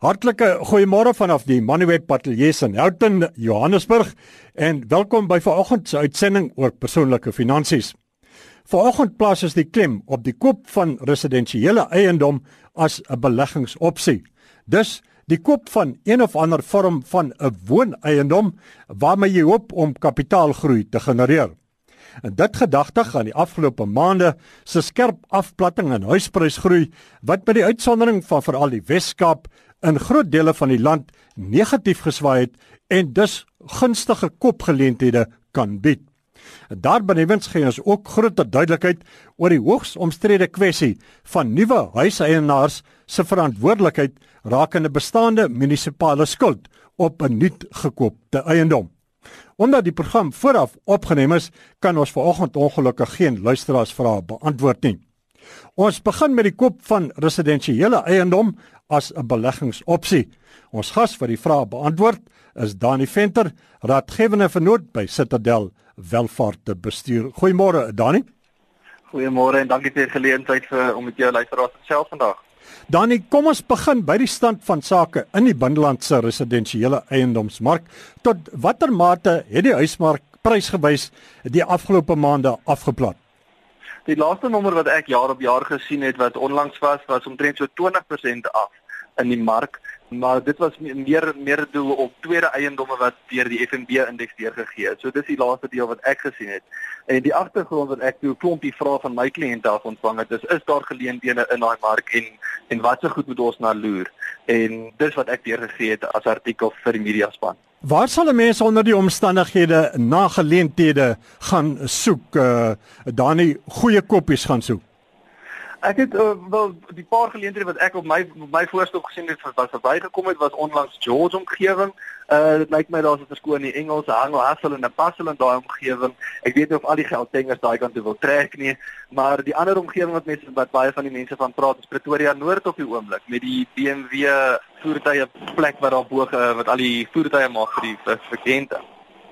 Hartlike goeiemôre vanaf die Manuweb Patelies in Houghton, Johannesburg en welkom by vanoggend se uitsending oor persoonlike finansies. Vanoggend plaas ons die klem op die koop van residensiële eiendom as 'n beleggingsopsie. Dus die koop van een of ander vorm van 'n wooneiendom waarmee jy hoop om kapitaalgroei te genereer. En dit gedagtig aan die afgelope maande se skerp afplatting in huisprysgroei wat met die uitsondering van veral die Wes-Kaap in groot dele van die land negatief geswaai het en dus gunstige kopgeleenthede kan bied. Daarbenewens gee ons ook groter duidelikheid oor die hoogs omstrede kwessie van nuwe huiseienaars se verantwoordelikheid rakende bestaande munisipale skuld op 'n nuut gekoopte eiendom. Omdat die program vooraf opgeneem is, kan ons vanoggend ongelukkig geen luisteraarsvrae beantwoord nie. Ons begin met die koop van residensiële eiendom as 'n beleggingsopsie. Ons gas vir die vraag beantwoord is Dani Venter, raadgewende vernoot by Citadel Welvaart Bestuur. Goeiemôre Dani. Goeiemôre en dankie vir die geleentheid vir om met jou luisteraars te gesels vandag. Dani, kom ons begin by die stand van sake in die binnelandse residensiële eiendomsmark. Tot watter mate het die huismark prysgewys die afgelope maande afgeplat? Die laaste nommer wat ek jaar op jaar gesien het wat onlangs was, was omtrent so 20% af in die mark, maar dit was meer meer doel op tweede eiendomme wat deur die FNB indeks deurgegee het. So dis die laaste deel wat ek gesien het. En die agtergrond wat ek toe klompie vrae van my kliënte af ontvang het, is is daar geleenthede in daai mark en en wat se goed moet ons na loer? En dis wat ek deurgegee het as artikel vir die media span. Waar sal 'n mens onder die omstandighede na geleenthede gaan soek? Uh, daar nie goeie koppies gaan soek. Ek het uh, wel die paar geleenthede wat ek op my my voorstel gesien het wat verbygekom het was onlangs George omgewing. Uh dit lyk my daar's 'n verskoon in Engels, Hangel Hassel en 'n Passel in daai omgewing. Ek weet nie of al die geldtengers daai kant toe wil trek nie, maar die ander omgewing wat mense wat baie van die mense van praat is Pretoria Noord op die oomblik met die BMW voertuie plek wat daar bo wat al die voertuie maak vir die vir kliënte.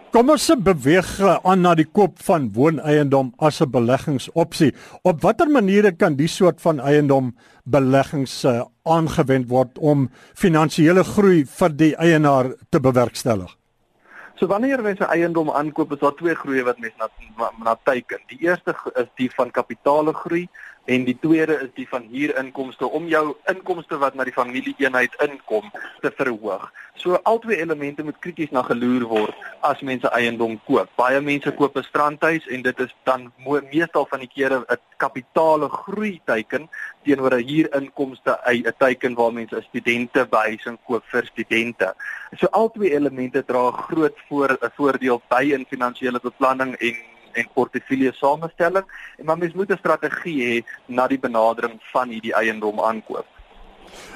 Kom ons beweeg aan na die koop van wooneiendom as 'n beleggingsopsie. Op watter maniere kan die soort van eiendom beleggings uh, aangewend word om finansiële groei vir die eienaar te bewerkstellig? So wanneer mense eiendom aankoop, is daar twee groeie wat mense na na teiken. Die eerste is die van kapitaalegroei en die tweede is die van huurinkomste om jou inkomste wat na die familieeenheid inkom te verhoog. So albei elemente moet krities na geloer word as mense eiendom koop. Baie mense koop 'n strandhuis en dit is dan meestal van die kere 'n kapitale groei teiken teenoor 'n huurinkomste 'n teiken waar mense 'n studente behuising koop vir studente. So albei elemente dra groot voor 'n voordeel by in finansiële beplanning en en portefeulje samestelling en maar mens moet 'n strategie hê na die benadering van hierdie eiendom aankoop.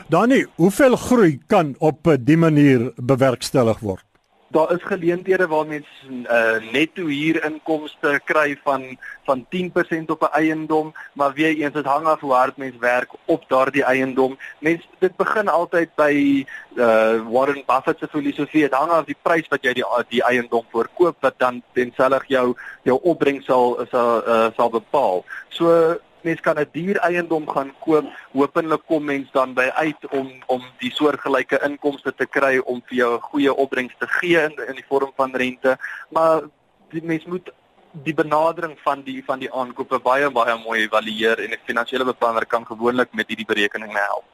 Dani, hoeveel groei kan op 'n die manier bewerkstellig word? Daar is geleenthede waar mens uh, netto huurinkomste kry van van 10% op 'n eiendom, maar weer eens dit hang af hoe hard mens werk op daardie eiendom. Mens dit begin altyd by uh, Warren Buffett se filosofie, dit hang af die prys wat jy die die eiendom verkoop wat dan tenselfs jou jou opbrengs sal sal uh, sal bepaal. So mens kan 'n duur eiendom gaan koop. Hoopelik kom mens dan by uit om om die soortgelyke inkomste te kry om vir jou 'n goeie opbrengs te gee in in die vorm van rente. Maar die mens moet die benadering van die van die aankope baie baie mooi evalueer en 'n finansiële beplanner kan gewoonlik met hierdie berekening help.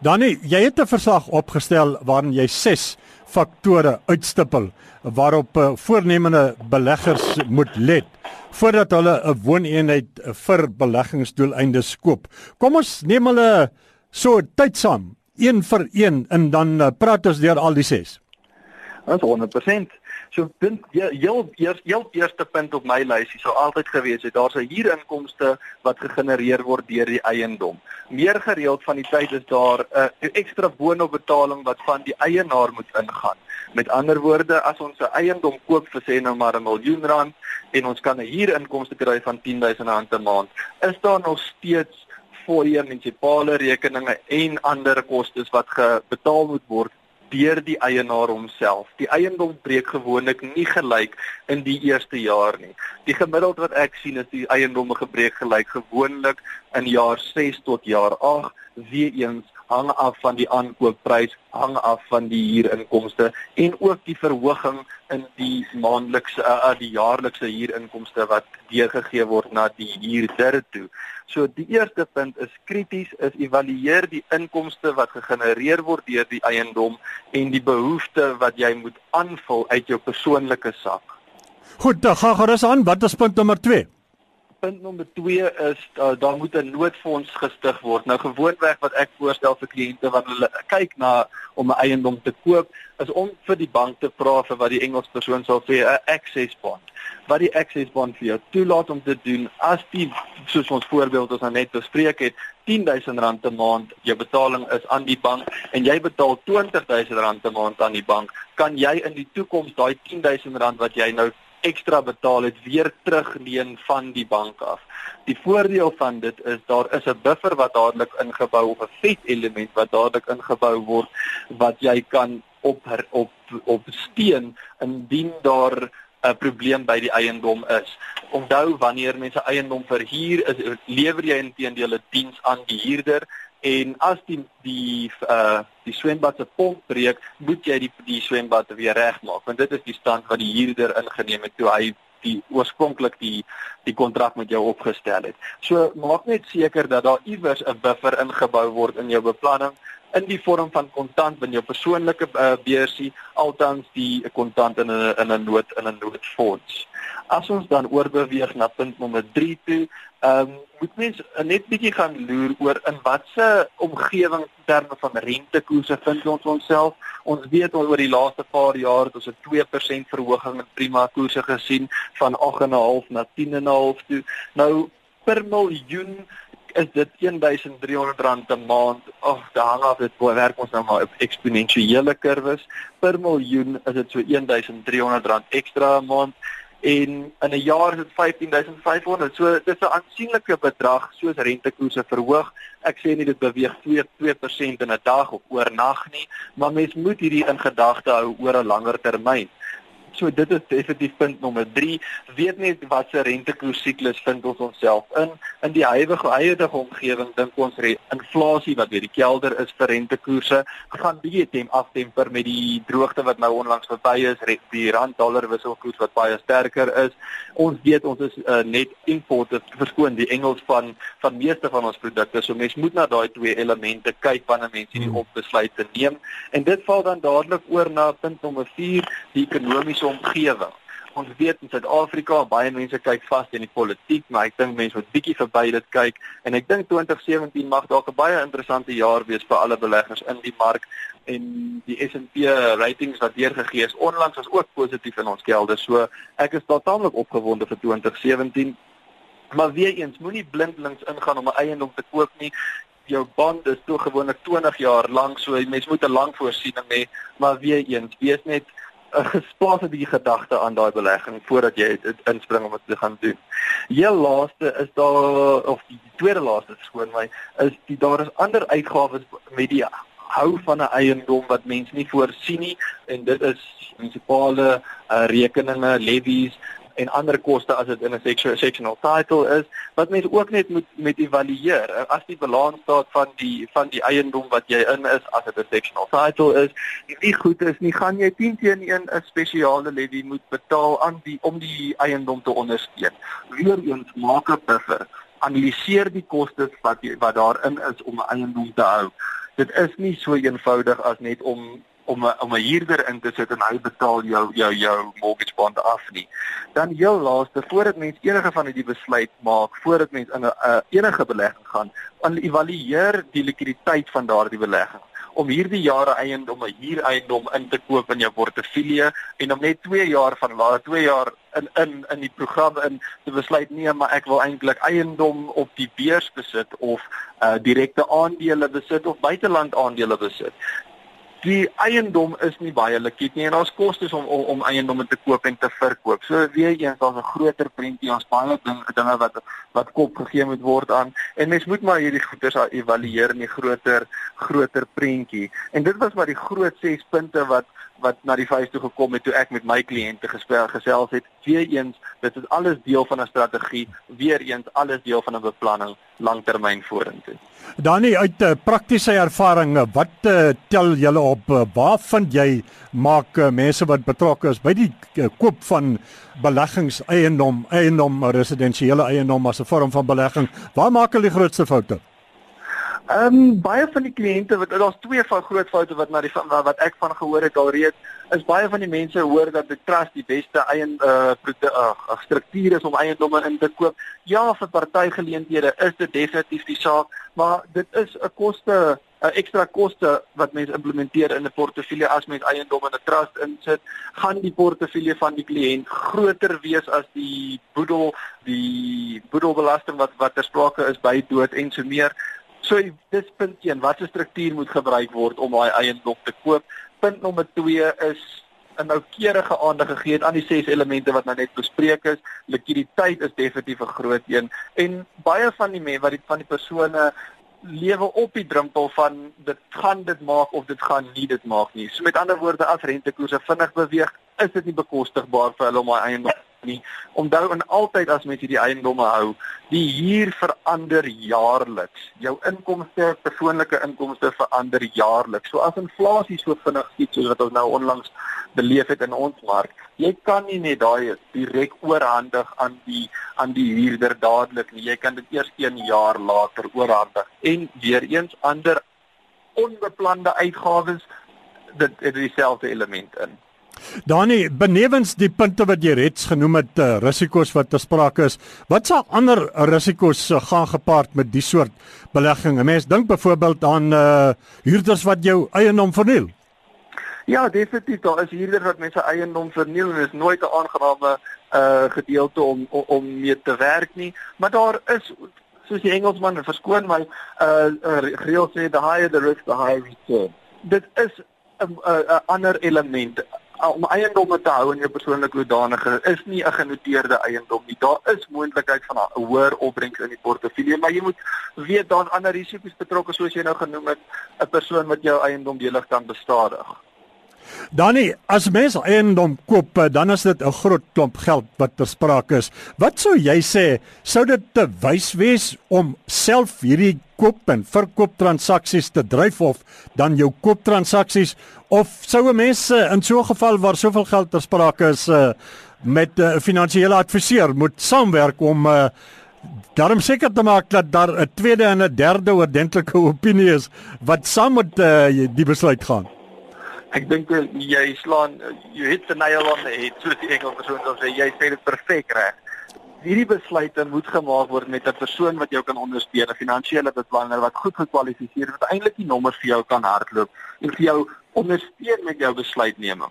Danny, jy het 'n verslag opgestel waarin jy 6 faktore uitstippel waarop uh, voornemende beleggers moet let voordat hulle 'n wooneenheid vir beleggingsdoeleindes koop. Kom ons neem hulle so tyd saam, een vir een en dan uh, praat ons deur al die ses. Ons 100%. So punt heel eers heel eerste punt op my lysie sou altyd gewees het daar's 'n huurinkomste wat gegenereer word deur die eiendom. Meer gereeld van die tyd is daar 'n uh, ekstra boonopbetaling wat van die eienaar moet ingaan. Met ander woorde, as ons 'n eiendom koop vir sê nou maar 'n miljoen rand en ons kan 'n huurinkomste kry van 10000 rand per maand, is daar nog steeds fooie munisipale rekeninge en ander kostes wat betaal moet word deur die eienaar homself. Die eiendom breek gewoonlik nie gelyk in die eerste jaar nie. Die gemiddeld wat ek sien is die eiendomme gebreek gelyk gewoonlik in jaar 6 tot jaar 8 weer eens hang af van die aankoopprys, hang af van die huurinkomste en ook die verhoging in die maandelikse uh, die jaarlikse huurinkomste wat deurgegee word na die huurder toe. So die eerste punt is krities is evalueer die inkomste wat gegenereer word deur die eiendom en die behoeftes wat jy moet aanvul uit jou persoonlike sak. Goed, dan gaan gerus aan. Wat is punt nommer 2? Punt nommer 2 is uh, daar moet 'n noodfonds gestig word. Nou gewoonweg wat ek voorstel vir kliënte wanneer hulle kyk na om 'n eiendom te koop, is om vir die bank te vra vir wat die Engels persoon sal sê 'n access bond. Wat die access bond vir jou toelaat om te doen as die soos ons voorbeeld ons nou net bespreek het, R10000 'n maand jou betaling is aan die bank en jy betaal R20000 'n maand aan die bank, kan jy in die toekoms daai R10000 wat jy nou ekstra betaal het weer terugleen van die bank af. Die voordeel van dit is daar is 'n buffer wat dadelik ingebou of 'n vet element wat dadelik ingebou word wat jy kan op op op steen indien daar 'n probleem by die eiendom is. Onthou wanneer mense eiendom verhuur, is lewer jy intedeel 'n diens aan die huurder en as die die uh die swembad se pomp breek, moet jy die die swembad weer regmaak want dit is die stand wat die huurder ingeneem het toe hy die oorspronklik die die kontrak met jou opgestel het. So maak net seker dat daar iewers 'n buffer ingebou word in jou beplanning in die vorm van kontant in jou persoonlike uh, beursie altans die kontant in 'n in 'n nood in 'n noodfonds. As ons dan oorbeweeg na punt nommer 3 toe, ehm um, moet mens net bietjie gaan loer oor in watter omgewing terme van rentekoerse vind ons onsself. Ons weet al oor die laaste paar jaar het ons 'n 2% verhoging in prima koerse gesien van 8.5 na 10.5 toe. Nou per miljoen is dit 1300 rand 'n maand. Ag, daar hang af dit werk ons nou maar op eksponensiële kurwes. Per miljoen is dit so 1300 rand ekstra 'n maand en in 'n jaar is dit 15500. So dis 'n aansienlike bedrag soos rentekoerse verhoog. Ek sê nie dit beweeg 2 2% in 'n dag of oornag nie, maar mens moet hierdie in gedagte hou oor 'n langer termyn. So dit is definitief punt nommer 3. Weet net wat se rentekoers siklus vind ons onsself in. In die huidige huidige omgewing dink ons inflasie wat weer die kelder is vir rentekoerse gaan bietjie tem aftemper met die droogte wat nou onlangs verby is, die rand dollar wisselkoers wat baie sterker is. Ons weet ons is uh, net importe verskoon die Engels van van meeste van ons produkte. So mense moet na daai twee elemente kyk wanneer mense hierdie hmm. opbesluite neem. En dit val dan dadelik oor na punt nommer 4, die ekonomiese ekonomiese omgewing. Ons weet in Suid-Afrika baie mense kyk vas in die politiek, maar ek dink mense moet bietjie verby dit kyk en ek dink 2017 mag dalk 'n baie interessante jaar wees vir alle beleggers in die mark en die S&P ratings wat deurgegee is onlangs was ook positief in ons gelde. So ek is totaallik opgewonde vir 2017. Maar weer eens, moenie blindlings ingaan om 'n eiendom te koop nie jou bond is toe gewoonlik 20 jaar lank so jy mens moet 'n lang voorsiening hê maar weer eens wees net 'n gesplaas 'n bietjie gedagte aan daai belegging voordat jy dit inspring om dit te gaan doen. Heel laaste is daar of die tweede laaste skoon my is die daar is ander uitgawes met die hou van 'n eiendom wat mense nie voorsien nie en dit is munisipale uh, rekeninge, levies, en ander koste as dit in 'n sectional title is wat mense ook net moet met evalueer. As die balansstaat van die van die eiendom wat jy in is as dit 'n sectional title is nie goed is nie gaan jy 10 teen 1 'n spesiale levy moet betaal aan die om die eiendom te ondersteun. Weereens maak 'n buffer. Analiseer die kostes wat wat daarin is om 'n eiendom te hou. Dit is nie so eenvoudig as net om om 'n om 'n huurder in te sit en hy betaal jou jou jou mortgage bond af nie. Dan heel laaste voordat mens enige van hierdie besluit maak, voordat mens in 'n enige belegging gaan, evalueer die likwiditeit van daardie belegging om hierdie jare eiendom 'n huureiendom in te koop in jou portefeulje en om net 2 jaar van later 2 jaar in in in die program in te besluit nee maar ek wil eintlik eiendom op die beurs besit of uh direkte aandele besit of buiteland aandele besit die eiendom is nie baie likwid nie en daar's kostes om, om om eiendomme te koop en te verkoop. So weer eens daar's 'n groter prentjie, ons baie ding, dinge wat wat kop gegee moet word aan en mens moet maar hierdie goeders evalueer in die groter groter prentjie. En dit was maar die groot 6 punte wat wat na die vuis toe gekom het toe ek met my kliënte gespel gesels het. Weereens, dit is alles deel van 'n strategie, weereens alles deel van 'n beplanning langtermyn vorentoe. Danie uit uh, praktiese ervaring, wat uh, tel julle op? Uh, waar vind jy maak uh, mense wat betrokke is by die uh, koop van beleggings eiendom, eiendom residensiële eiendom as 'n vorm van belegging? Waar maak hulle die grootste foute? Ehm um, baie van die kliënte wat daar's twee van groot foute wat na die wat ek van gehoor het alreeds is baie van die mense hoor dat die trust die beste eie uh, uh struktuur is om eiendomme in te koop. Ja, vir partygeleenthede is dit definitief die saak, maar dit is 'n koste 'n ekstra koste wat mense implementeer in 'n portefeulje as mens eiendom in 'n trust insit, gaan die portefeulje van die kliënt groter wees as die boedel, die boedelbelasting wat wat ter sprake is by dood en so meer. So dis punt 1, watter struktuur moet gebruik word om daai eiendom te koop? Punt nommer 2 is 'n noukeurige aandag gegee aan die ses elemente wat nou net bespreek is. Likwiditeit is definitief 'n groot een en baie van die mense wat die van die persone lewe op die drempel van dit gaan dit maak of dit gaan nie dit maak nie. So met ander woorde as rentekoerse vinnig beweeg, is dit nie bekostigbaar vir hulle om daai eiendom nie. Onthou en altyd as mense die eiendomme hou, die huur verander jaarliks. Jou inkomste, persoonlike inkomste verander jaarliks. So as inflasie so vinnig skiet soos wat ons nou onlangs beleef het in ons mark, jy kan nie net daai direk oorhandig aan die aan die huurder dadelik nie. Jy kan dit eers 1 jaar later oorhandig. En weer eens ander onbeplande uitgawes dit het dieselfde element in. Danie, benewens die punte wat jy reeds genoem het, uh, risiko's wat te sprake is, wat sal ander risiko's uh, gaan gepaard met die soort belegging? 'n Mens dink byvoorbeeld aan uh huurders wat jou eiendom verniel. Ja, definitief, daar is huurders wat mense eiendom verniel en is nooit 'n aangename uh gedeelte om om mee te werk nie, maar daar is soos die Engelsman verskoon my uh, uh reël sê the higher the risk the higher return. Dit is 'n 'n ander element om eiendomme te hou in jou persoonlike hoedanigheid is nie 'n genoteerde eiendom nie. Daar is moontlikheid van 'n hoër opbrengs in die portefeulje, maar jy moet weet daar's ander risiko's betrokke soos jy nou genoem het, 'n persoon wat jou eiendom delig kan bestadig. Danie, as mens eiendom koop, eh, dan is dit 'n groot klomp geld wat ter sprake is. Wat sou jy sê, sou dit te wys wees om self hierdie koop en verkoop transaksies te dryf of dan jou koop transaksies of sou 'n mens in so 'n geval waar soveel geld ter sprake is uh, met 'n uh, finansiële adviseur moet saamwerk om uh, daarom seker te maak dat daar 'n tweede en 'n derde oordentlike opinie is wat saam met uh, die besluit gaan? Ek dink jy slaan jy het die nail on the head soos die Engels persoon sou sê jy sê dit perfek reg. Hierdie besluite moet gemaak word met 'n persoon wat jou kan ondersteun, 'n finansiële beplanner wat goed gekwalifiseer is wat eintlik die nommers vir jou kan hardloop en vir jou ondersteun met jou besluitneming.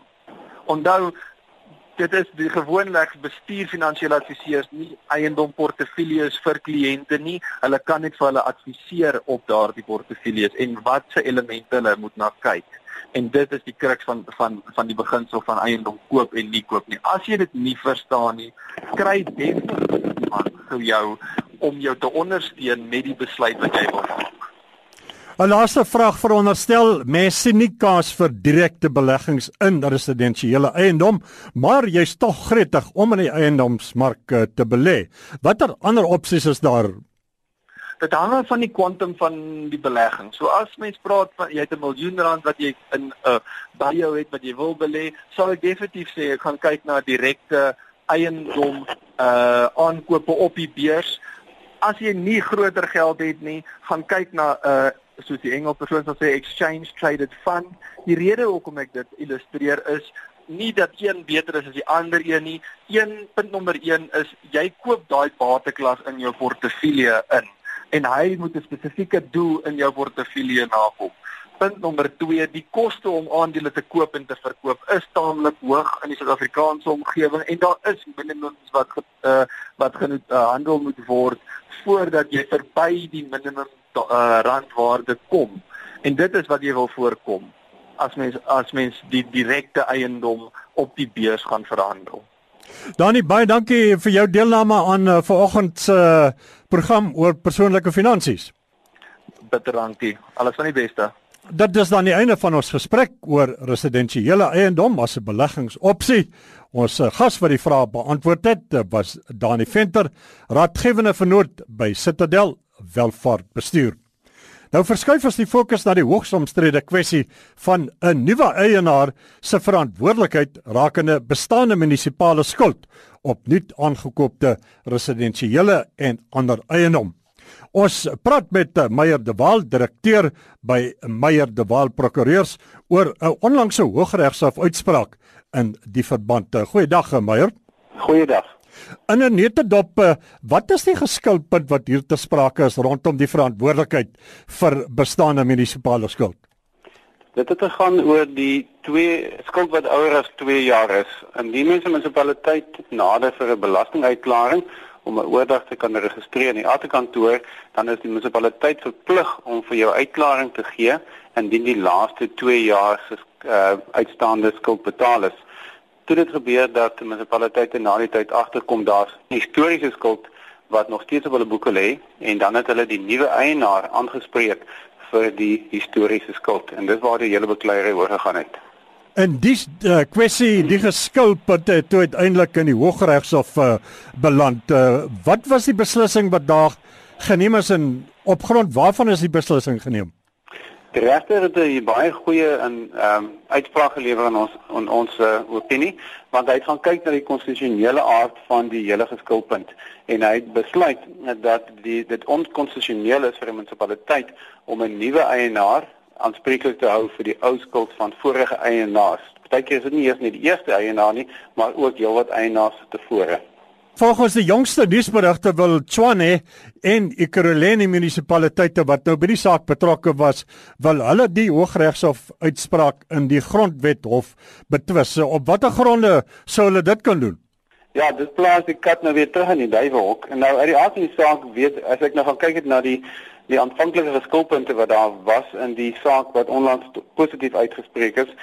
Onthou dit is die gewoonlik bestuur finansiële adviseurs nie eiendom portefeuilles vir kliënte nie. Hulle kan net vir hulle adviseer op daardie portefeuilles en watse elemente hulle moet na kyk en dit is die kruks van van van die beginsel van eiendom koop en nie koop nie. As jy dit nie verstaan nie, kry definitief iemand vir jou om jou te ondersteun met die besluit wat jy wil maak. 'n Laaste vraag veronderstel mense sien nie kans vir direkte beleggings in residensiële eiendom, maar jy's tog gretig om in die eiendomsmark eh, te belê. Watter ander opsies is daar dit hang af van die kwantum van die belegging. So as mens praat van jy het 'n miljoen rand wat jy in 'n uh, by jou het wat jy wil belê, sal ek definitief sê ek gaan kyk na direkte eiendom uh aankope op die beurs. As jy nie groter geld het nie, gaan kyk na 'n uh, soos die Engels persoon sal sê exchange traded fund. Die rede hoekom ek dit illustreer is nie dat een beter is as die ander een nie. Een punt nommer 1 is jy koop daai bateklas in jou portefeulje in en hy moet 'n spesifieke doel in jou portefeulje nakom. Punt nommer 2, die koste om aandele te koop en te verkoop is taamlik hoog in die Suid-Afrikaanse omgewing en daar is minimums wat uh, wat gehandel uh, moet word voordat jy verby die minimum uh, randwaarde kom. En dit is wat jy wil voorkom as mens as mens die direkte eiendom op die beurs gaan verhandel. Danie baie dankie vir jou deelname aan uh, vanoggend se uh, program oor persoonlike finansies. Bitter dankie. Alles van die beste. Dit is dan die einde van ons gesprek oor residensiële eiendom as 'n beleggingsopsie. Ons eh, gas wat die vrae beantwoord het, was Dani Venter, raadgewende vernoot by Citadel Welvaart Bestuur. Nou verskuif ons die fokus na die hoogs omstrede kwessie van 'n nuwe eienaar se verantwoordelikheid rakende bestaande munisipale skuld op nuut aangekoopte residensiële en ander eiendom. Ons praat met eh, Meyer de Waal, direkteur by Meyer de Waal Prokureurs oor 'n onlangse Hooggeregshof uitspraak in die verband. Goeiedag eh, Meyer. Goeiedag. In 'n netedop, wat is die geskilpunt wat hier te sprake is rondom die verantwoordelikheid vir bestaande munisipale skuld? Dit het gegaan oor die twee skuld wat ouer as 2 jaar is. Indien mense munisipaliteit nader vir 'n belastinguitklaring om 'n oordrag te kan registreer in die ATK-kantoor, dan is die munisipaliteit verplig om vir jou uitklaring te gee indien die laaste 2 jaar se uh, uitstaande skuld betaal is. Toe dit gebeur dat die munisipaliteit na die tyd agterkom daar's historiese skuld wat nog steeds op hulle boeke lê en dan het hulle die nuwe eienaar aangespreek vir die historiese skuld en dis waar die hele bekleierery oor gegaan het. En dis uh, kwessie die geskilpad het toe uiteindelik in die Hooggeregshof uh, beland. Uh, wat was die beslissing wat daar geneem is en op grond waarvan is die beslissing geneem? Die regter het 'n baie goeie in ehm um, uitspraak gelewer aan ons aan ons uh, opinie, want hy het gaan kyk na die konstitusionele aard van die hele geskilpunt en hy het besluit dat die dit onkonstitusioneel is vir 'n munisipaliteit om 'n nuwe eienaar aanspreeklik te hou vir die ou skuld van vorige eienaars. Partykeer is dit nie eers net die eerste eienaar nie, maar ook heelwat eienaars tevore. Volgens die jongste nuusberigte wil Tshwane en Ekurhuleni munisipaliteite wat nou by die saak betrokke was, wil hulle die Hooggeregshof uitspraak in die Grondwethof betwis. Op watter gronde sou hulle dit kan doen? Ja, dit plaas die kat nou weer terug in die duiwelhok. En nou uit die aard van die saak weet as ek nou gaan kyk het na die die aanvanklike geskulpunte wat daar was in die saak wat onlangs positief uitgespreek is,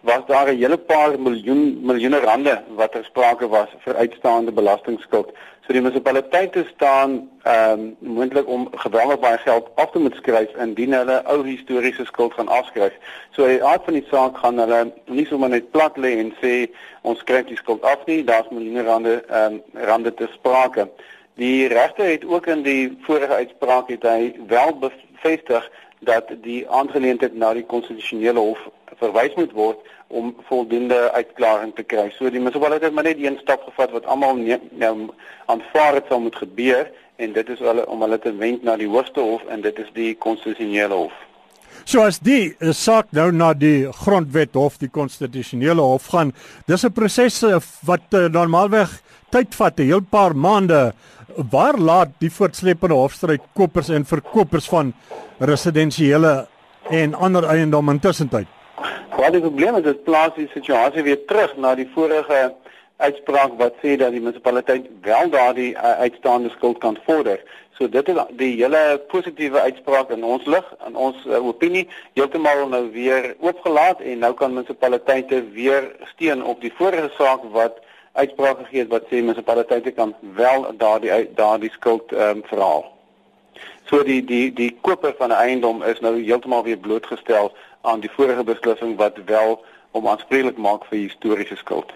was daar 'n hele paar miljoen miljoene rande wat ter sprake was vir uitstaande belastingskuld. So die munisipaliteite staan ehm um, moontlik om geweldig baie geld af te moet skryf indien hulle ou historiese skuld gaan afskryf. So die aard van die saak gaan hulle nie sommer net plat lê en sê ons skryf die skuld af nie, daar's miljoene rande ehm um, rande ter sprake. Die regter het ook in die vorige uitspraak het hy wel bevestig dat die aangeleentheid na die konstitusionele hof verwys moet word om voldoende uitklaring te kry. So die munisipaliteit het maar net een stap gevat wat almal nou aanvaar het sou moet gebeur en dit is hulle om hulle te wend na die hoogste hof en dit is die konstitusionele hof. So as die uh, saak nou na die grondwet hof, die konstitusionele hof gaan, dis 'n proses uh, wat uh, normaalweg tyd vat, 'n heel paar maande waar laat die voortsleepende hofstryd kopers en verkopers van residensiële en ander eiendom intussen tyd? Wat die probleem is, dit plaas die situasie weer terug na die vorige uitspraak wat sê dat die munisipaliteit wel daardie uh, uitstaande skuld kan vorder. So dit is die hele positiewe uitspraak in ons lig en ons uh, opinie heeltemal nou weer oopgelaat en nou kan munisipaliteite weer steun op die vorige saak wat uitspraak gegee het wat sê munisipaliteite kan wel daardie daardie skuld ehm um, verhaal. So die die die koper van 'n eiendom is nou heeltemal weer blootgestel aan die vorige beslissing wat wel om aanspreeklik maak vir historiese skuld.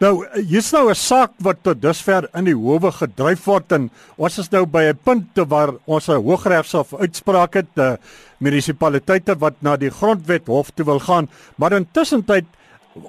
Nou, hier's nou 'n saak wat tot dusver in die howe gedryf word en ons is nou by 'n punt waar ons 'n hooggeregshof uitspraak het, die munisipaliteite wat na die grondwet hof toe wil gaan, maar intussen tyd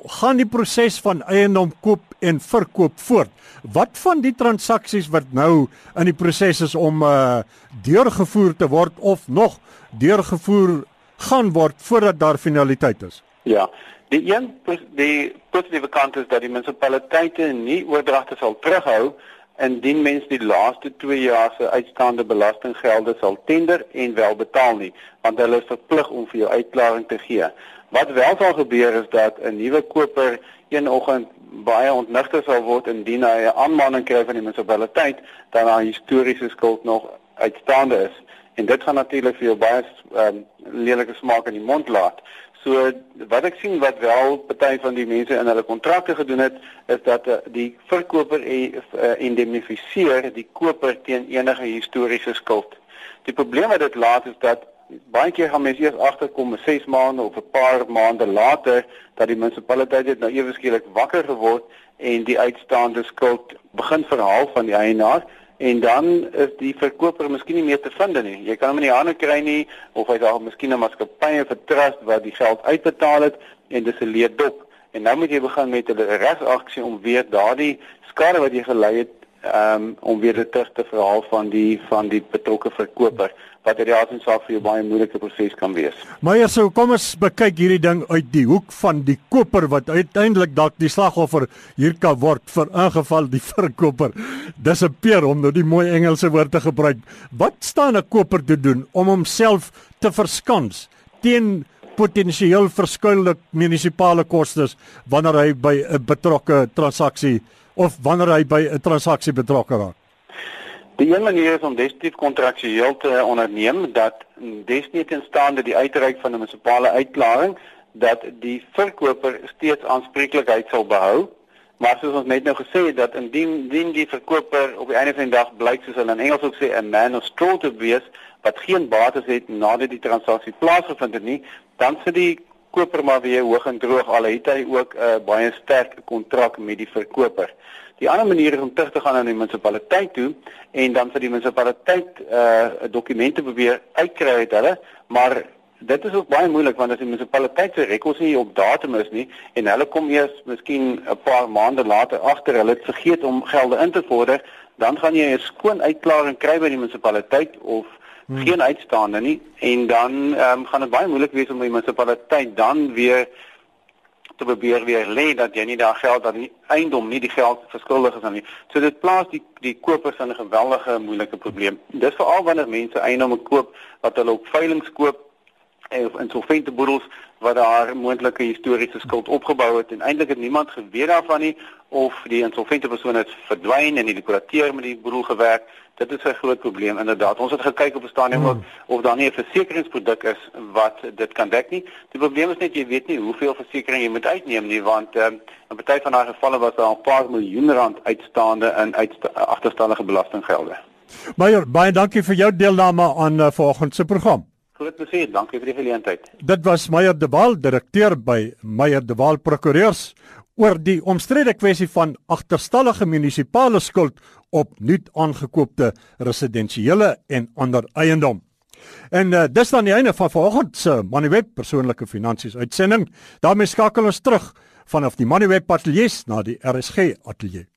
gaan die proses van eiendom koop en verkoop voort. Wat van die transaksies wat nou in die proses is om uh deurgevoer te word of nog deurgevoer gaan word voordat daar finaliteit is? Ja. Die een die positiewe kant is dat die munisipaliteite nie oordragte sal terughou indien mens die laaste 2 jaar se uitstaande belastinggelde sal tender en wel betaal nie, want hulle is verplig om vir jou uitklaring te gee. Wat wel sal gebeur is dat 'n nuwe koper een oggend baie ontnigter sal word indien hy 'n aanmaning kry van die munisipaliteit dat haar historiese skuld nog uitstaande is. En dit gaan natuurlik vir jou baie um, lelike smaak in die mond laat. So wat ek sien wat wel party van die mense in hulle kontrakte gedoen het is dat uh, die verkoper uh, indemnifiseer die koper teen enige historiese skuld. Die probleem wat dit laat is dat baie keer gaan mense eers agterkom 6 maande of 'n paar maande later dat die munisipaliteit het nou ewe skielik wakker geword en die uitstaande skuld begin verhaal van die eienaar en dan is die verkoper miskien nie meer te vind nie. Jy kan hom in die hande kry nie of hy dalk miskien 'n maatskappy of 'n trust wat die geld uitbetaal het en dis 'n leerdop. En nou moet jy begin met 'n regsaksie om weer daardie skade wat jy gely het um, om weer dit terug te verhaal van die van die betrokke verkoper wat dit altyd saak vir jou baie moeilike proses kan wees. Meyer, so kom ons bekyk hierdie ding uit die hoek van die koper wat uiteindelik dalk die slagoffer hier kan word vir ingeval die verkoper. Dis 'n peer om nou die mooi Engelse woord te gebruik. Wat staan 'n koper te doen om homself te verskans teen potensieel verskuilde munisipale kostes wanneer hy by 'n betrokke transaksie of wanneer hy by 'n transaksie betrokke raak? Die een manier is om definitief kontraktueel te onderneem dat desnietenstaande die uitreik van 'n munisipale uitklaring dat die verkoper steeds aanspreeklikheid sal behou. Maar soos ons net nou gesê het dat indien indien die verkoper op die einde van die dag blyk soos hulle in Engels ook sê 'n man of straw te wees wat geen bates het nadat die transaksie plaasgevind het nie, dan sit die koper maar weer hoog en droog al het hy ook 'n uh, baie sterk kontrak met die verkoper. Die ander manier is om terug te gaan aan die munisipaliteit toe en dan vir die munisipaliteit uh dokumente probeer uitkry uit hulle, maar dit is ook baie moeilik want as die munisipaliteit se rekords nie op datum is nie en hulle kom eers miskien 'n paar maande later agter hulle het vergeet om gelde in te vorder, dan gaan jy 'n skoon uitklaring kry by die munisipaliteit of hmm. geen uitstaande nie en dan um, gaan dit baie moeilik wees om die munisipaliteit dan weer te probeer weer lê dat jy nie daar geld dat die eiendom nie die geld verskuldig is aan nie. So dit plaas die die kopers in 'n geweldige moeilike probleem. Dis veral wanneer mense eiendomme koop wat hulle op veiling koop of insolvente boedels wat daar moontlike historiese skuld opgebou het en eintlik het niemand geweet daarvan nie of die insolvente persoon het verdwyn en die dekorateur met die boedel gewerk. Dit is 'n groot probleem inderdaad. Ons het gekyk op 'n stadium hmm. of daar nie 'n versekeringsproduk is wat dit kan dek nie. Die probleem is net jy weet nie hoeveel versekerings jy moet uitneem nie want um, in party van daai gevalle was daar 'n paar miljoen rand uitstaande in uitsta agterstallige belastinggelde. Meyer, baie dankie vir jou deelname aan uh, vanoggend se program. Groot plesier, dankie vir die geleentheid. Dit was Meyer de Waal, direkteur by Meyer de Waal Prokureurs oor die omstrede kwessie van agterstallige munisipale skuld op nuut aangekoopte residensiële en ander eiendom. En uh, dis dan die einde van vanoggend se Moneyweb persoonlike finansies uitsending. daarmee skakel ons terug vanaf die Moneyweb ateljee na die RSG ateljee.